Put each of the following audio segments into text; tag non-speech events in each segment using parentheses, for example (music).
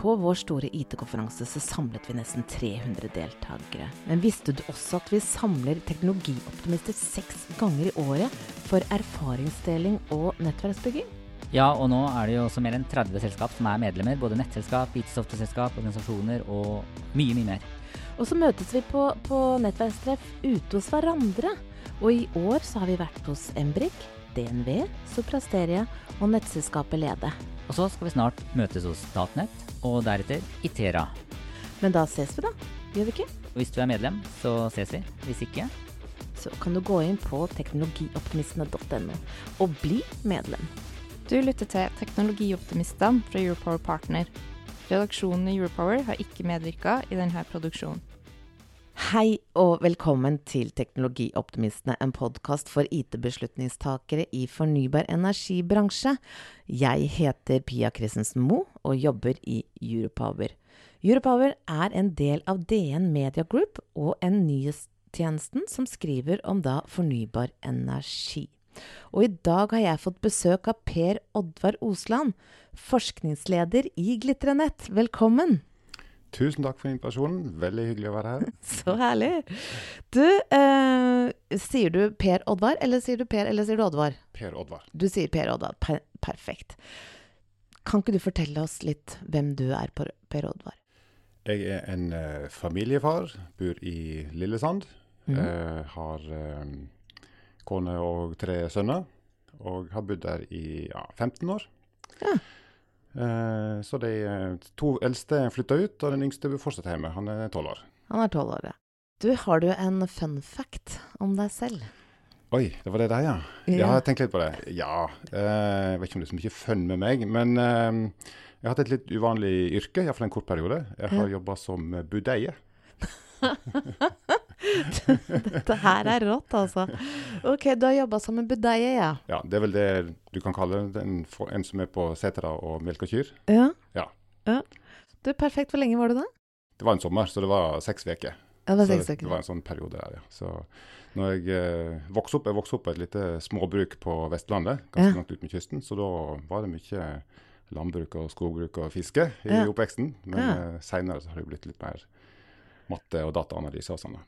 på vår store IT-konferanse så samlet vi nesten 300 deltakere. Men visste du også at vi samler teknologioptimister seks ganger i året for erfaringsdeling og nettverksbygging? Ja, og nå er det jo også mer enn 30 selskap som er medlemmer. Både nettselskap, IT-software-selskap, organisasjoner og mye, mye mer. Og så møtes vi på, på nettverkstreff ute hos hverandre. Og i år så har vi vært hos Embrik, DNV, Soprasteria og nettselskapet Lede. Og så skal vi snart møtes hos Statnett, og deretter Itera. Men da ses vi, da. Gjør vi ikke? Hvis du er medlem, så ses vi. Hvis ikke Så kan du gå inn på teknologioptimistene.no og bli medlem. Du lytter til Teknologioptimistene fra Europower Partner. Redaksjonen i Europower har ikke medvirka i denne produksjonen. Hei og velkommen til Teknologioptimistene, en podkast for IT-beslutningstakere i fornybar energibransje. Jeg heter Pia Christensen Moe og jobber i Europower. Europower er en del av DN Media Group og en nyhetstjenesten som skriver om da fornybar energi. Og i dag har jeg fått besøk av Per Oddvar Osland, forskningsleder i Glitrenett. Velkommen! Tusen takk for invitasjonen. Veldig hyggelig å være her. (laughs) Så herlig. Du, eh, sier du Per Oddvar, eller sier du Per, eller sier du Oddvar? Per Oddvar. Du sier Per Oddvar. Per perfekt. Kan ikke du fortelle oss litt hvem du er, Per Oddvar? Jeg er en eh, familiefar. Bor i Lillesand. Mm. Eh, har uh, kone og tre sønner. Og har bodd der i ja, 15 år. Ja. Uh, så de to eldste flytta ut, og den yngste bor fortsatt hjemme. Han er tolv år. Han er tolv år, ja. Du, har du en fun fact om deg selv? Oi, det var det der, ja. ja. Jeg har tenkt litt på det. Ja. Uh, jeg vet ikke om det er så mye fun med meg, men jeg har hatt et litt uvanlig yrke, iallfall en kort periode. Jeg har ja. jobba som budeie. (laughs) (laughs) Dette her er rått, altså. Ok, du har jobba som en budeie, ja. Ja, det er vel det du kan kalle en, en som er på setra og melker kyr. Ja. ja. ja. Du, perfekt. Hvor lenge var du da? Det var en sommer, så det var seks uker. Ja, det var. Det var en sånn periode der, ja. Så når jeg eh, vokste opp Jeg vokste opp på et lite småbruk på Vestlandet, ganske ja. langt ut med kysten, så da var det mye landbruk og skogbruk og fiske i ja. oppveksten. Men ja. eh, seinere har det blitt litt mer matte og dataanalyse og sånn.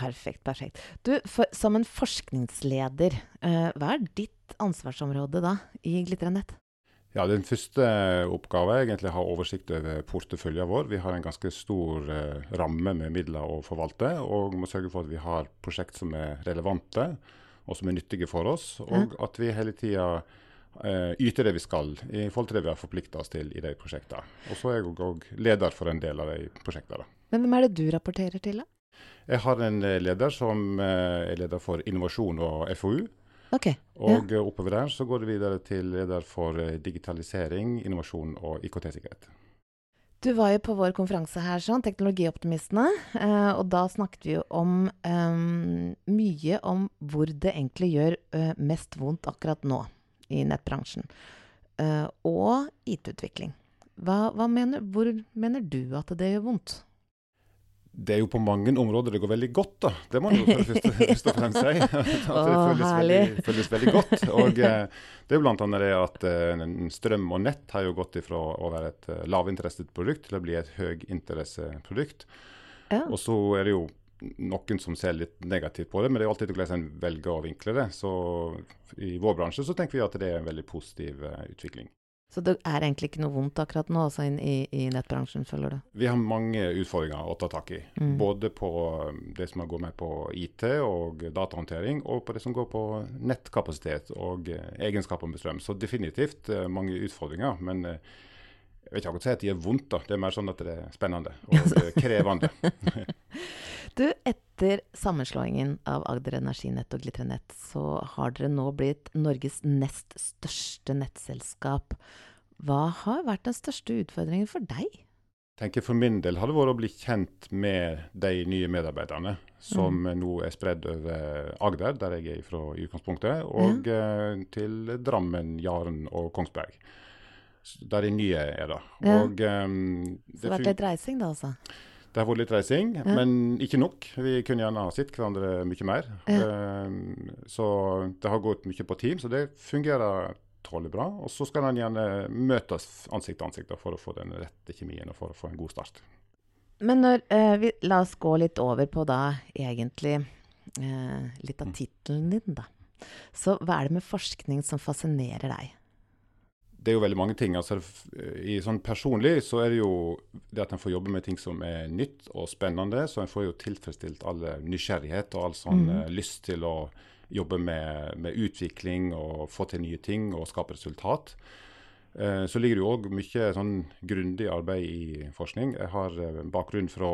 Perfekt. perfekt. Du, for, Som en forskningsleder, uh, hva er ditt ansvarsområde da i Glitrenett? Ja, Den første oppgaven er egentlig å ha oversikt over porteføljen vår. Vi har en ganske stor uh, ramme med midler å forvalte, og må sørge for at vi har prosjekt som er relevante og som er nyttige for oss. Og ja. at vi hele tida uh, yter det vi skal i forhold til det vi har forplikta oss til i de prosjektene. Og så er jeg òg leder for en del av de prosjektene. Men hvem er det du rapporterer til, da? Jeg har en eh, leder som eh, er leder for innovasjon og FoU. Okay, og ja. oppover der så går det videre til leder for eh, digitalisering, innovasjon og IKT-sikkerhet. Du var jo på vår konferanse her, sånn, Teknologioptimistene. Eh, og da snakket vi jo om eh, mye om hvor det egentlig gjør eh, mest vondt akkurat nå i nettbransjen. og IT-utvikling. Hva, hva mener, hvor mener du at det gjør vondt? Det er jo på mange områder det går veldig godt, da. Det må man jo først, og fremst si. (laughs) At det føles, veldig, føles veldig godt. Og eh, det er jo bl.a. det at eh, strøm og nett har jo gått ifra å være et eh, lavinteresseprodukt til å bli et høyinteresseprodukt. Ja. Og så er det jo noen som ser litt negativt på det, men det er jo alltid hvordan en velger å vinkle det. Så i vår bransje så tenker vi at det er en veldig positiv uh, utvikling. Så det er egentlig ikke noe vondt akkurat nå altså i, i, nettbransjen, føler du? Vi har mange utfordringer å ta tak i. Mm. Både på um, det som går med på IT og datahåndtering, og på det som går på nettkapasitet og uh, egenskaper med strøm. Så definitivt uh, mange utfordringer. Men uh, jeg vet ikke akkurat si at de er vondt, da. Det er mer sånn at det er spennende og (laughs) krevende. (laughs) du, etter sammenslåingen av Agder Energinett og Glitrenett, så har dere nå blitt Norges nest største nettselskap. Hva har vært den største utfordringen for deg? tenker For min del har det vært å bli kjent med de nye medarbeiderne som mm. nå er spredd over Agder, der jeg er fra i utgangspunktet, og mm. til Drammen, Jaren og Kongsberg. Der de nye er, da. Ja. Og, um, Så det har vært litt reising, da, altså? Det har vært litt reising, ja. men ikke nok. Vi kunne gjerne ha sett hverandre mye mer. Ja. Um, så det har gått mye på team, så det fungerer tålelig bra. Og så skal en gjerne møtes ansikt til ansikt for å få den rette kjemien og for å få en god start. Men når, eh, vi, la oss gå litt over på da egentlig eh, litt av mm. tittelen din, da. Så hva er det med forskning som fascinerer deg? Det er jo veldig mange ting. Altså, i sånn Personlig så er det jo det at en får jobbe med ting som er nytt og spennende. Så en får jo tilfredsstilt all nysgjerrighet og all sånn mm. uh, lyst til å jobbe med, med, utvikling og få til nye ting og skape resultat. Eh, så ligger det jo òg mye sånn grundig arbeid i forskning. Jeg har eh, bakgrunn fra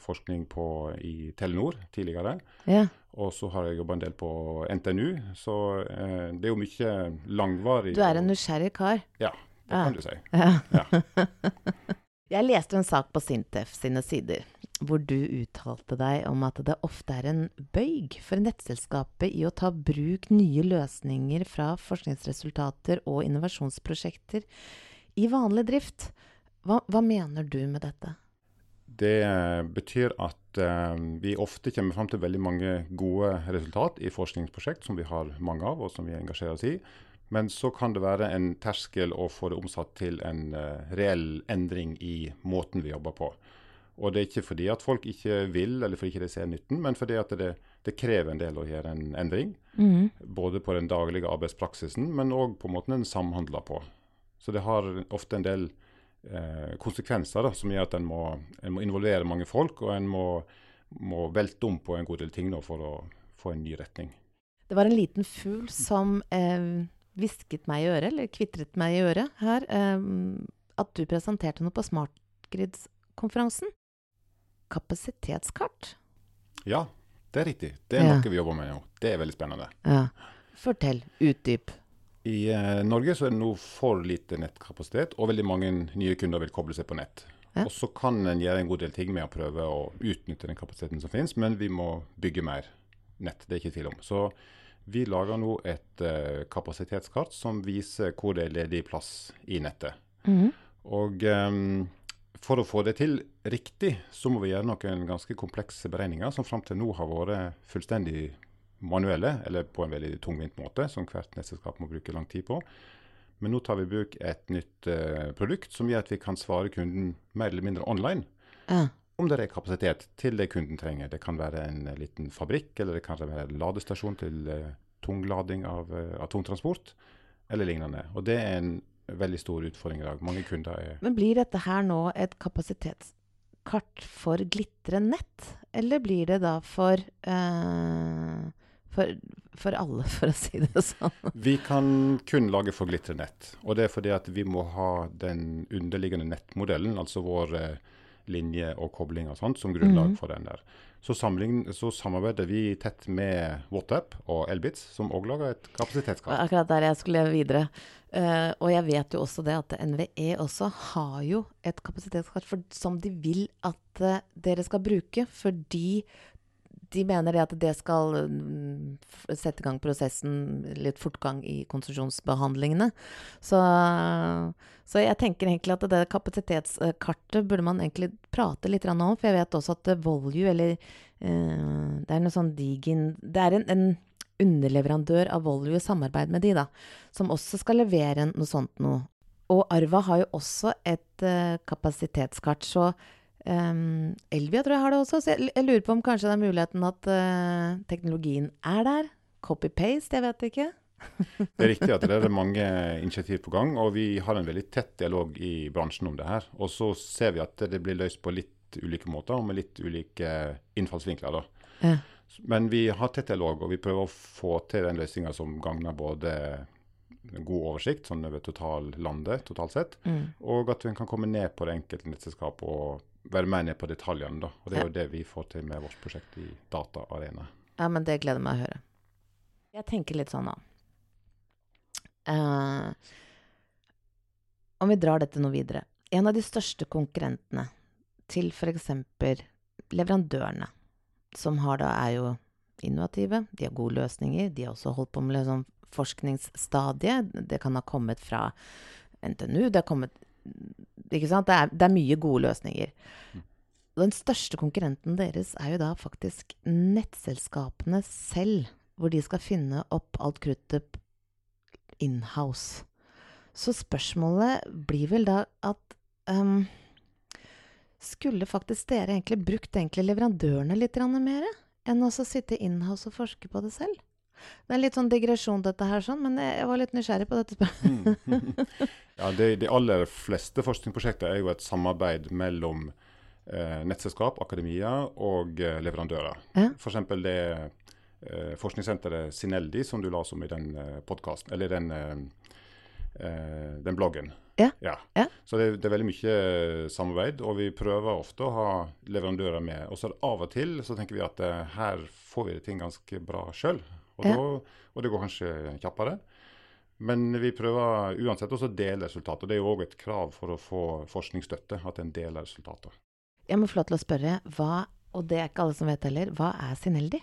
forskning på, i Telenor tidligere. Ja. Og så har jeg jobba en del på NTNU. Så eh, det er jo mye langvarig Du er en nysgjerrig kar? Ja, det kan du si. Ja. (laughs) jeg leste en sak på Sintef sine sider hvor du uttalte deg om at det ofte er en bøyg for nettselskapet i å ta bruk nye løsninger fra forskningsresultater og innovasjonsprosjekter i vanlig drift. Hva, hva mener du med dette? Det eh, betyr at eh, vi ofte kommer fram til veldig mange gode resultat i forskningsprosjekt, som vi har mange av, og som vi engasjerer oss i. Men så kan det være en terskel å få det omsatt til en uh, reell endring i måten vi jobber på. Og det er ikke fordi at folk ikke vil, eller fordi ikke de ser nytten, men fordi at det, det krever en del å gjøre en endring. Mm. Både på den daglige arbeidspraksisen, men òg på måten en samhandler på. Så det har ofte en del eh, konsekvenser da, som gjør at en må, en må, involvere mange folk, og en må, må, velte om på en god del ting nå for å få en ny retning. Det var en liten fugl som eh, hvisket meg i øret, eller kvitret meg i øret her, eh, at du presenterte noe på Smartgrids-konferansen kapasitetskart? Ja, det er riktig. Det er ja. noe vi jobber med nå. Det er veldig spennende. Ja. Fortell. Utdyp. I eh, Norge så er det nå for lite nettkapasitet, og veldig mange nye kunder vil koble seg på nett. Ja. Og så kan en gjøre en god del ting med å prøve å utnytte den kapasiteten som finnes, men vi må bygge mer nett. Det er ikke tvil om. Så vi lager nå et eh, kapasitetskart som viser hvor det er ledig plass i nettet. Mm. Og um, for å få det til riktig, så må vi gjøre noen ganske komplekse beregninger som fram til nå har vært fullstendig manuelle, eller på en veldig tungvint måte, som hvert nettselskap må bruke lang tid på. Men nå tar vi i bruk et nytt uh, produkt som gjør at vi kan svare kunden mer eller mindre online. Ja. Om det er kapasitet til det kunden trenger. Det kan være en liten fabrikk, eller det kan være en ladestasjon til uh, tunglading av av tungtransport, eller lignende. Og det er en veldig stor utfordring i dag. Mange kunder er Men blir dette her nå et kapasitetskart for Glitre nett, eller blir det da for uh, for, for, alle, (laughs) for å si det sånn. Vi kan kun lage for Glitre nett. Og det er fordi at vi må ha den underliggende nettmodellen, altså vår uh, linje og kobling og sånt, som grunnlag mm. for den der. Så, så, samarbeider vi tett med WhatsApp og Elbitz, som òg lager et kapasitetskart. Akkurat der jeg skulle videre. Uh, og jeg vet jo også det at NVE også har jo et kapasitetskart for, som de vil at uh, dere skal bruke, fordi de mener det at det skal um, sette i gang prosessen, litt fortgang i konsesjonsbehandlingene. Så, så, jeg tenker egentlig at det kapasitetskartet burde man egentlig prate litt om. For jeg vet også at Volue, eller uh, Det er noe sånn Digin Det er en, en underleverandør av Volue, i samarbeid med de, da, som også skal levere noe sånt noe. Og Arva har jo også et uh, kapasitetskart, så um, Elvia tror jeg har det også. Så jeg, jeg, lurer på om kanskje det er muligheten at uh, teknologien er der. Copy-paste, jeg vet ikke. (laughs) det er riktig at det er mange initiativ på gang, og vi har en veldig tett dialog i bransjen om det her. Og så ser vi at det blir løst på litt ulike måter og med litt ulike innfallsvinkler. da. Ja. Men vi har tett dialog, og vi prøver å få til den løsninga som gagner både god oversikt sånn over total landet totalt sett, mm. og at vi kan komme ned på det enkelte nettselskap og være mer ned på detaljene. da. Og Det er jo det vi får til med vårt prosjekt i Data Arena. Ja, men det gleder meg å høre. Jeg tenker litt sånn, da. Uh, om vi drar dette noe videre. En av de største konkurrentene til f.eks. leverandørene, som har da er jo innovative, de har gode løsninger, de har også holdt på med liksom forskningsstadiet. Det kan ha kommet fra NTNU, det har kommet Ikke sant? Det er, det er mye gode løsninger. Den største konkurrenten deres er jo da faktisk nettselskapene selv, hvor de skal finne opp alt kruttet inhouse. Så spørsmålet blir vel da at um, Skulle faktisk dere egentlig brukt egentlig leverandørene litt mer enn å sitte inhouse og forske på det selv? Det er litt sånn digresjon, dette her, sånn, men jeg var litt nysgjerrig på dette spørsmålet. Mm. (laughs) ja, de, de, aller fleste forskningsprosjekter er jo et samarbeid mellom eh, nettselskap, akademia og eh, leverandører. Ja. F.eks. det eh, forskningssenteret Sineldi som du la oss om i den eh, podkasten, eller den eh, eh, den bloggen. Ja. ja. ja. Så det, det, er veldig mye samarbeid, og vi prøver ofte å ha leverandører med. Og så av og til så tenker vi at her får vi det ting ganske bra sjøl, og, ja. og, det går kanskje kjappere. Men vi prøver uansett også å dele resultater. Det er jo òg et krav for å få forskningsstøtte, at en deler resultater. Jeg må få lov til å spørre, hva, og det er ikke alle som vet heller, hva er Sineldi?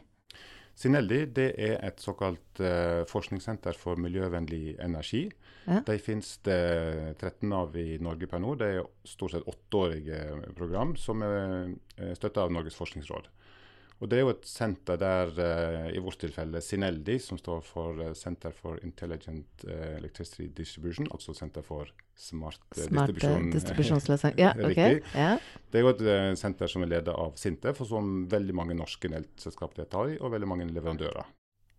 Sineldi det er et såkalt uh, forskningssenter for miljøvennlig energi. Ja. De finnes det 13 av i Norge per nå. Det er stort sett åtteårige program som er eh, støtta av Norges forskningsråd. Og Det er jo et senter der, uh, i vårt tilfelle Sineldi, som står for Center for Intelligent uh, Electricity Distribution, altså Senter for smart, smart distribusjon. distribusjonsløsning. (laughs) Ja, okay. ja. Det er jo et senter som er ledet av Sintef, og som veldig mange norske nettselskap deltar i, og veldig mange leverandører.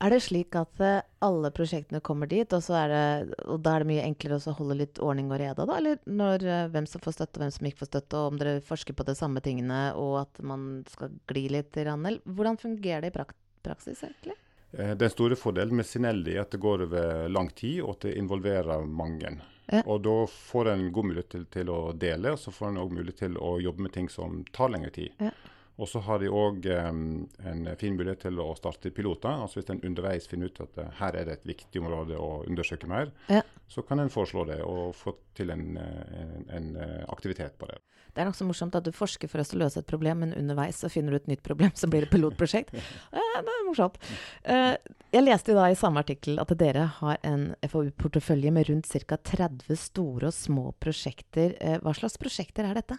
Er det slik at uh, alle prosjektene kommer dit, og, det, og, da er det mye enklere å holde litt ordning og reda, da? Eller når, uh, hvem som får støtte, og hvem som ikke får støtte, og om dere forsker på de samme tingene, og at man skal gli litt? Ranel. Hvordan fungerer det i prak praksis, egentlig? Eh, den store fordelen med Sinelli er at det går over lang tid, og at det involverer mange. Ja. Og da får en god mulighet til, til, å dele, og så får en òg mulighet til å jobbe med ting som tar lengre tid. Ja. Og så har de òg en fin mulighet til å starte piloter. altså Hvis en underveis finner ut at uh, her er det et viktig område å undersøke mer, ja. så kan en foreslå det og få til en, eh, en, en uh, aktivitet på det. Det er nokså morsomt at du forsker for oss å løse et problem, men underveis så finner du et nytt problem, så blir det pilotprosjekt. (laughs) det er morsomt. Jeg leste da i samme artikkel at dere har en FoU-portefølje med rundt ca. 30 store og små prosjekter. hva slags prosjekter er dette?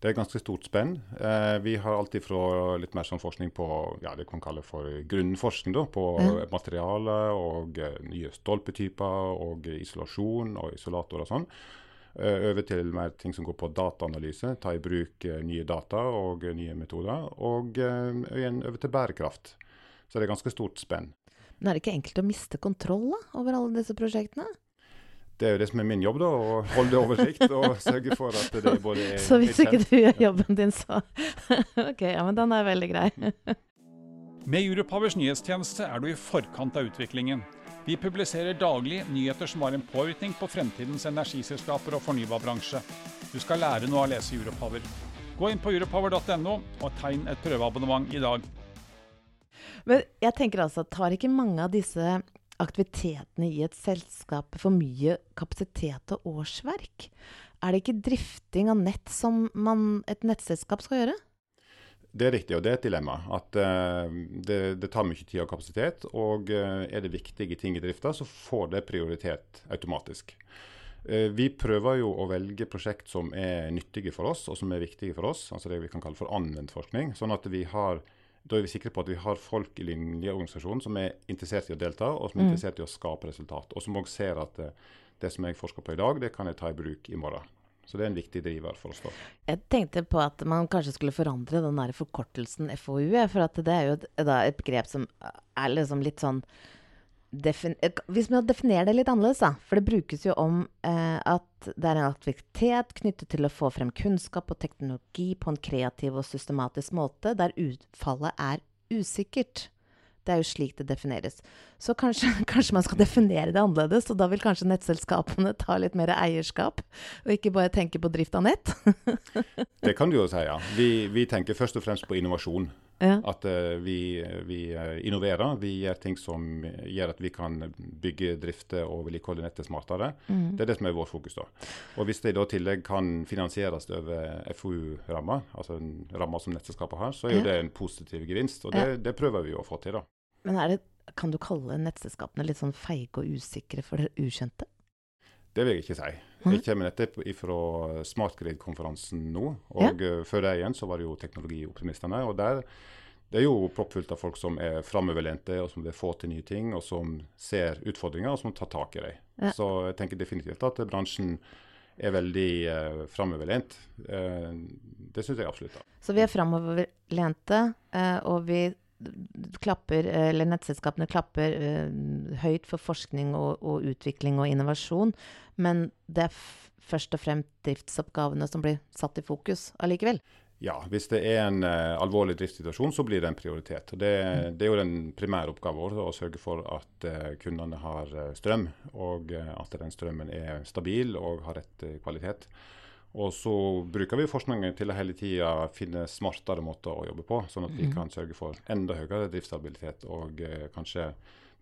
Det er ganske stort spenn. Eh, vi har alltid fra litt mer sånn forskning på ja, det kan kalle for grunnforskning, da, på ja. materiale og uh, nye stolpetyper og isolasjon og isolator og sånn. Uh, over til mer ting som går på dataanalyse, ta i bruk uh, nye data og nye metoder. Og igjen over til bærekraft. Så det er ganske stort spenn. Men er det ikke enkelt å miste kontroll da, over alle disse prosjektene? Det er jo det som er min jobb, da, å holde oversikt og (laughs) sørge for at det både er Så hvis ikke du gjør jobben din, så (laughs) OK, ja, men den er veldig grei. (laughs) Med Europowers nyhetstjeneste er du i forkant av utviklingen. Vi publiserer daglig nyheter som har en påvirkning på fremtidens energiselskaper og fornybarbransje. Du skal lære noe av å lese Europower. Gå inn på europower.no og tegn et prøveabonnement i dag. Men jeg tenker altså, tar ikke mange av disse aktivitetene i et selskap for mye kapasitet og årsverk? Er det ikke drifting av nett som man, et nettselskap skal gjøre? Det er riktig, og det er et dilemma. At uh, det, det, tar mye tid og kapasitet. Og uh, er det viktige ting i drifta, så får det prioritet automatisk. Uh, vi prøver jo å velge prosjekt som er nyttige for oss, og som er viktige for oss. Altså det vi kan kalle for anvendt forskning. Sånn at vi har da er vi sikre på at vi har folk i linjeorganisasjonen som er interessert i å delta, og som er mm. interessert i å skape resultat. Og som òg ser at det, eh, det, som jeg forsker på i dag, det kan jeg ta i bruk i morgen. Så det er en viktig driver for oss. da. Jeg tenkte på at man kanskje skulle forandre den der forkortelsen FoU, for at det er jo et, et begrep som er liksom litt sånn hvis vi definerer det litt annerledes, da. For det brukes jo om eh, at det er en aktivitet knyttet til å få frem kunnskap og teknologi på en kreativ og systematisk måte, der utfallet er usikkert. Det er jo slik det defineres. Så kanskje, (laughs) kanskje, man skal definere det annerledes, og da vil kanskje nettselskapene ta litt mer eierskap, og ikke bare tenke på drift av nett? (laughs) det kan du jo si, ja. Vi, vi tenker først og fremst på innovasjon. Ja. At uh, vi, vi, innoverer. Vi gjør ting som gjør at vi kan bygge, drifte og vedlikeholde nettet smartere. Mm. Det er det som er vårt fokus. da. Og Hvis det i tillegg kan finansieres over FoU-ramma, altså en ramme som nettselskapet har, så er jo ja. det en positiv gevinst. Og det, ja. det prøver vi å få til. da. Men er det, kan du kalle nettselskapene litt sånn feige og usikre for det ukjente? Det vil jeg ikke si. Jeg kommer nettopp fra SmartGrid-konferansen nå. Og ja. Eh, før det igjen så var det jo Teknologioptimistene. og der det er jo proppfullt av folk som er framoverlente, og som vil få til nye ting, og som ser utfordringer, og som tar tak i dem. Ja. Så jeg tenker definitivt at bransjen er veldig uh, framoverlent. Uh, det syns jeg absolutt. Da. Så vi er framoverlente, uh, og vi klapper, eller nettselskapene klapper uh, høyt for forskning og, og, utvikling og innovasjon, men det er først og fremst driftsoppgavene som blir satt i fokus allikevel? Ja, hvis det er en uh, alvorlig driftssituasjon, så blir det en prioritet. Og det, mm. det er jo den primære oppgaven vår å sørge for at uh, kundene har strøm, og at den strømmen er stabil og har rett kvalitet. Og så bruker vi forskningen til å hele tida finne smartere måter å jobbe på, sånn at vi mhm. kan sørge for enda høyere driftsstabilitet og eh, kanskje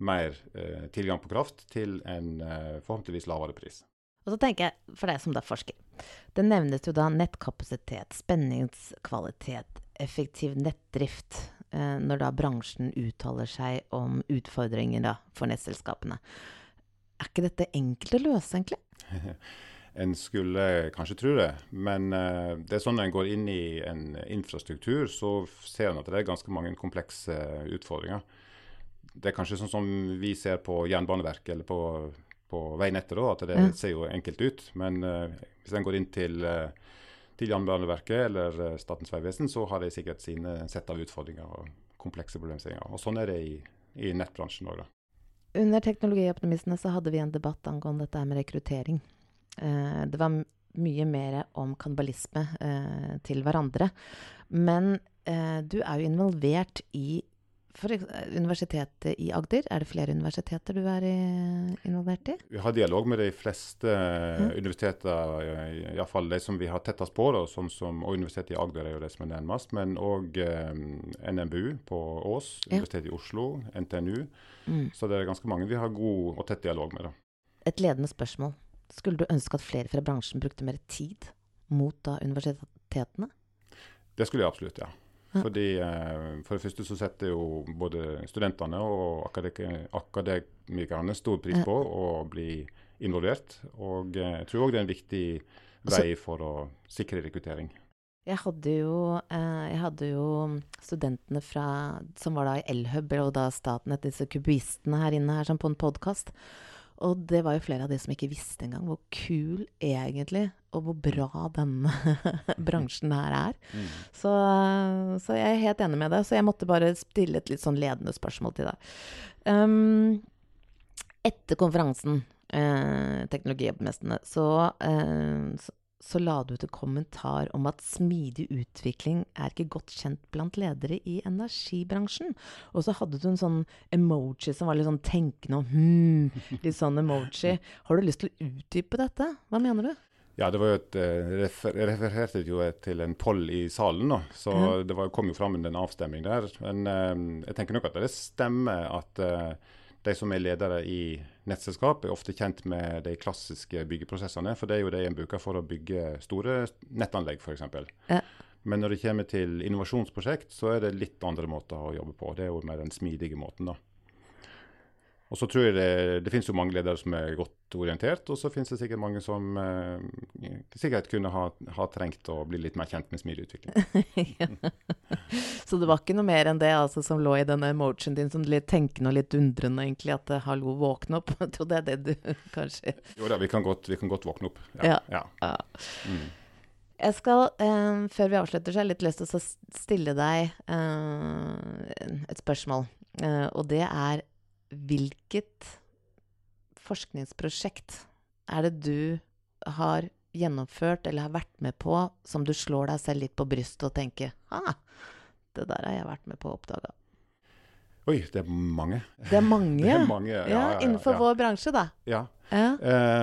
mer eh, tilgang på kraft til en eh, forhåpentligvis lavere pris. Og så tenker jeg, for deg som da forsker, det nevnes jo da nettkapasitet, spenningskvalitet, effektiv nettdrift, eh, når da bransjen uttaler seg om utfordringer da, for nettselskapene. Er ikke dette enkelt å løse, egentlig? (laughs) En skulle kanskje tro det, men uh, det er sånn når en går inn i en infrastruktur, så ser en at det er ganske mange komplekse utfordringer. Det er kanskje sånn som vi ser på Jernbaneverket eller på, på veinettet, da, at det ja. ser jo enkelt ut. Men uh, hvis en går inn til, uh, til Jernbaneverket eller Statens vegvesen, så har de sikkert sine sett av utfordringer og komplekse problemstillinger. Og sånn er det i, i nettbransjen òg, da. Under Teknologioptimistene så hadde vi en debatt angående dette med rekruttering. Det var mye mer om kannibalisme til hverandre. Men du er jo involvert i for Universitetet i Agder, er det flere universiteter du er involvert i? Vi har dialog med de fleste mm. universiteter, iallfall de som vi har tettest på. Da, som, som, og Universitetet i Agder er jo det som er nærmest. Men òg eh, NMBU på Ås, Universitetet ja. i Oslo, NTNU. Mm. Så det er ganske mange vi har god og tett dialog med. Da. Et ledende spørsmål. Skulle du ønske at flere fra bransjen brukte mer tid mot da universitetene? Det skulle jeg absolutt, ja. Fordi eh, For det første så setter jo både studentene og akademikerne stor pris på å bli involvert. Og eh, jeg tror òg det er en viktig vei for å sikre rekruttering. Jeg hadde, jo, eh, jeg hadde jo, studentene fra, som var da i Elhub, og da Statnett, disse kubistene her inne her, som på en podkast. Og det var jo flere av de som ikke visste engang hvor kul egentlig, og hvor bra denne (laughs) bransjen her er. Mm. Så, så, jeg er helt enig med deg. Så jeg måtte bare stille et litt sånn ledende spørsmål til deg. Um, etter konferansen, eh, Teknologioppmestrene, så, eh, så, så la du ut en kommentar om at smidig utvikling er ikke godt kjent blant ledere i energibransjen. Og så hadde du en sånn emoji som var litt sånn tenkende og hmm, litt sånn emoji. Har du lyst til å utdype dette? Hva mener du? Ja, det var jo et, eh, Jeg refererte jo til en poll i salen, nå, så mm. det var, kom jo fram en avstemning der. Men um, jeg tenker nok at det stemmer at uh, de som er ledere i nettselskap, er ofte kjent med de klassiske byggeprosessene. For det er jo det en bruker for å bygge store nettanlegg, f.eks. Ja. Men når det kommer til innovasjonsprosjekt, så er det litt andre måter å jobbe på. Det er jo mer den smidige måten, da. Og så tror jeg det, det finnes jo mange ledere som er godt orientert, og så finnes det sikkert mange som eh, sikkert kunne ha, ha, trengt å bli litt mer kjent med smileutvikling. (laughs) ja. Så det var ikke noe mer enn det altså, som lå i denne emotionen din, som litt tenkende og litt undrende, egentlig, at eh, hallo, våkne opp? (laughs) Jeg tror det er det du (laughs) kanskje Jo da, vi kan godt, vi kan godt våkne opp. Ja. ja. ja. Mm. Jeg skal, eh, før vi avslutter, så har jeg litt lyst til å stille deg eh, et spørsmål. Eh, og det er hvilket forskningsprosjekt er det du har gjennomført eller har vært med på som du slår deg selv litt på brystet og tenker ah, det der har jeg vært med på å oppdage? Oi, det er mange. Det er mange, (laughs) Det er mange, ja, ja, ja, innenfor vår bransje, da. Ja. Ja.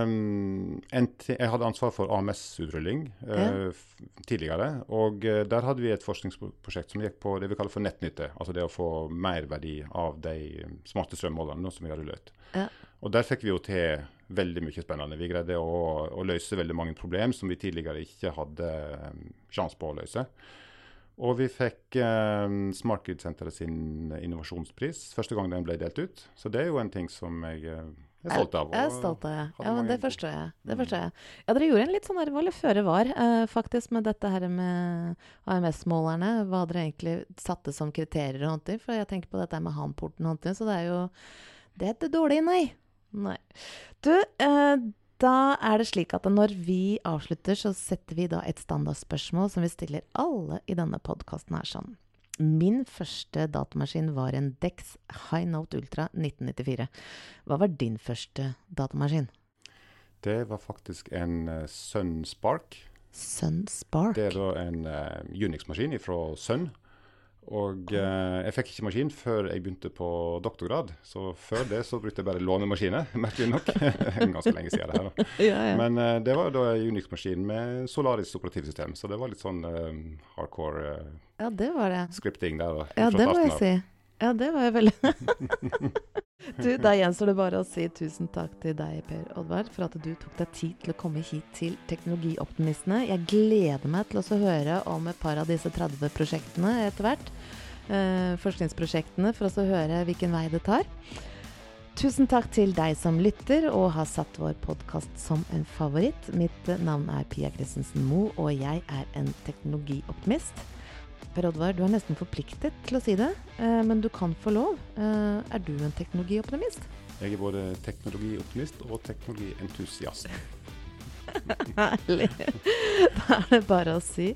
Um, jeg hadde ansvar for AMS-utrulling uh, f- tidligere. Og uh, der hadde vi et forskningsprosjekt som gikk på det vi kaller for nettnytte. Altså det å få merverdi av de eh, smarte strømmålerne som vi har rullet ut. Ja. Og der fikk vi jo til veldig mye spennende. Vi greide å, å løse veldig mange problem som vi tidligere ikke hadde um, sjanse på å løse. Og vi fikk eh, Smart Grid-senteret sin innovasjonspris første gang den ble delt ut. Så det er jo en ting som jeg eh, er stolt av. Jeg er stolt av det. Ja, men det forstår jeg. Det Mm. forstår jeg. Ja, dere gjorde en litt sånn der, var litt føre var, eh, faktisk, med dette her med AMS-målerne. Hva dere egentlig satte som kriterier og sånt. For jeg tenker på dette med Hanporten og sånt. Så det er jo Det er ikke dårlig, nei. Nei. Du, eh, da er det slik at når vi avslutter, så setter vi da et standardspørsmål som vi stiller alle i denne podkasten her sånn. Min første datamaskin var en Dex High Note Ultra 1994. Hva var din første datamaskin? Det var faktisk en uh, Sun Spark. Sun Spark. Det er da en uh, Unix-maskin fra Sun. Og eh, jeg fikk ikke maskin før jeg begynte på doktorgrad. Så før det så brukte jeg bare lånemaskiner, (laughs) merkelig nok. (laughs) Ganske lenge siden det her. da. (laughs) Ja, ja. Men eh, det var da en Unix-maskin med Solaris operativsystem. Så det var litt sånn eh, hardcore eh, ja, det var det. scripting der. da. Ja, det må jeg si. Ja, det var jeg veldig (laughs) Du, da gjenstår det bare å si tusen takk til deg, Per Oddvar, for at du tok deg tid til å komme hit til Teknologioptimistene. Jeg gleder meg til å høre om et par av disse 30 prosjektene etter hvert. Eh, forskningsprosjektene, for å høre hvilken vei det tar. Tusen takk til deg som lytter og har satt vår podkast som en favoritt. Mitt navn er Pia Christensen Moe, og jeg er en teknologioptimist. Per Oddvar, du er nesten forpliktet til å si det, eh, men du kan få lov. Eh, er du en teknologioptimist? Jeg er både teknologioptimist og teknologientusiast. (laughs) Herlig. Da er det bare å si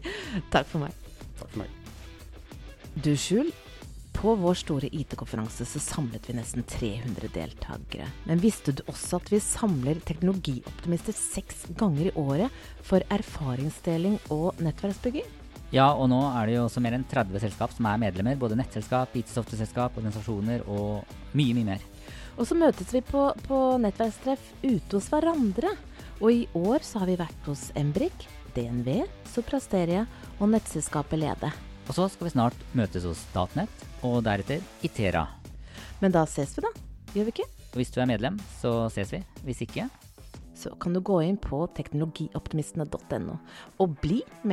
takk for meg. Takk for meg. Du, Skjul. På vår store IT-konferanse så samlet vi nesten 300 deltakere. Men visste du også at vi samler teknologioptimister seks ganger i året for erfaringsdeling og nettverksbygging? Ja, og nå er det jo også mer enn 30 selskap som er medlemmer. Både nettselskap, IT-software-selskap, organisasjoner og mye, mye mer. Og så møtes vi på, på nettverkstreff ute hos hverandre. Og i år så har vi vært hos Embrik, DNV, Soprasteria og nettselskapet Lede. Og så skal vi snart møtes hos Statnett, og deretter Itera. Men da ses vi, da. Gjør vi ikke? Og hvis du er medlem, så ses vi. Hvis ikke, Så kan du gå inn på teknologioptimistene.no og bli med.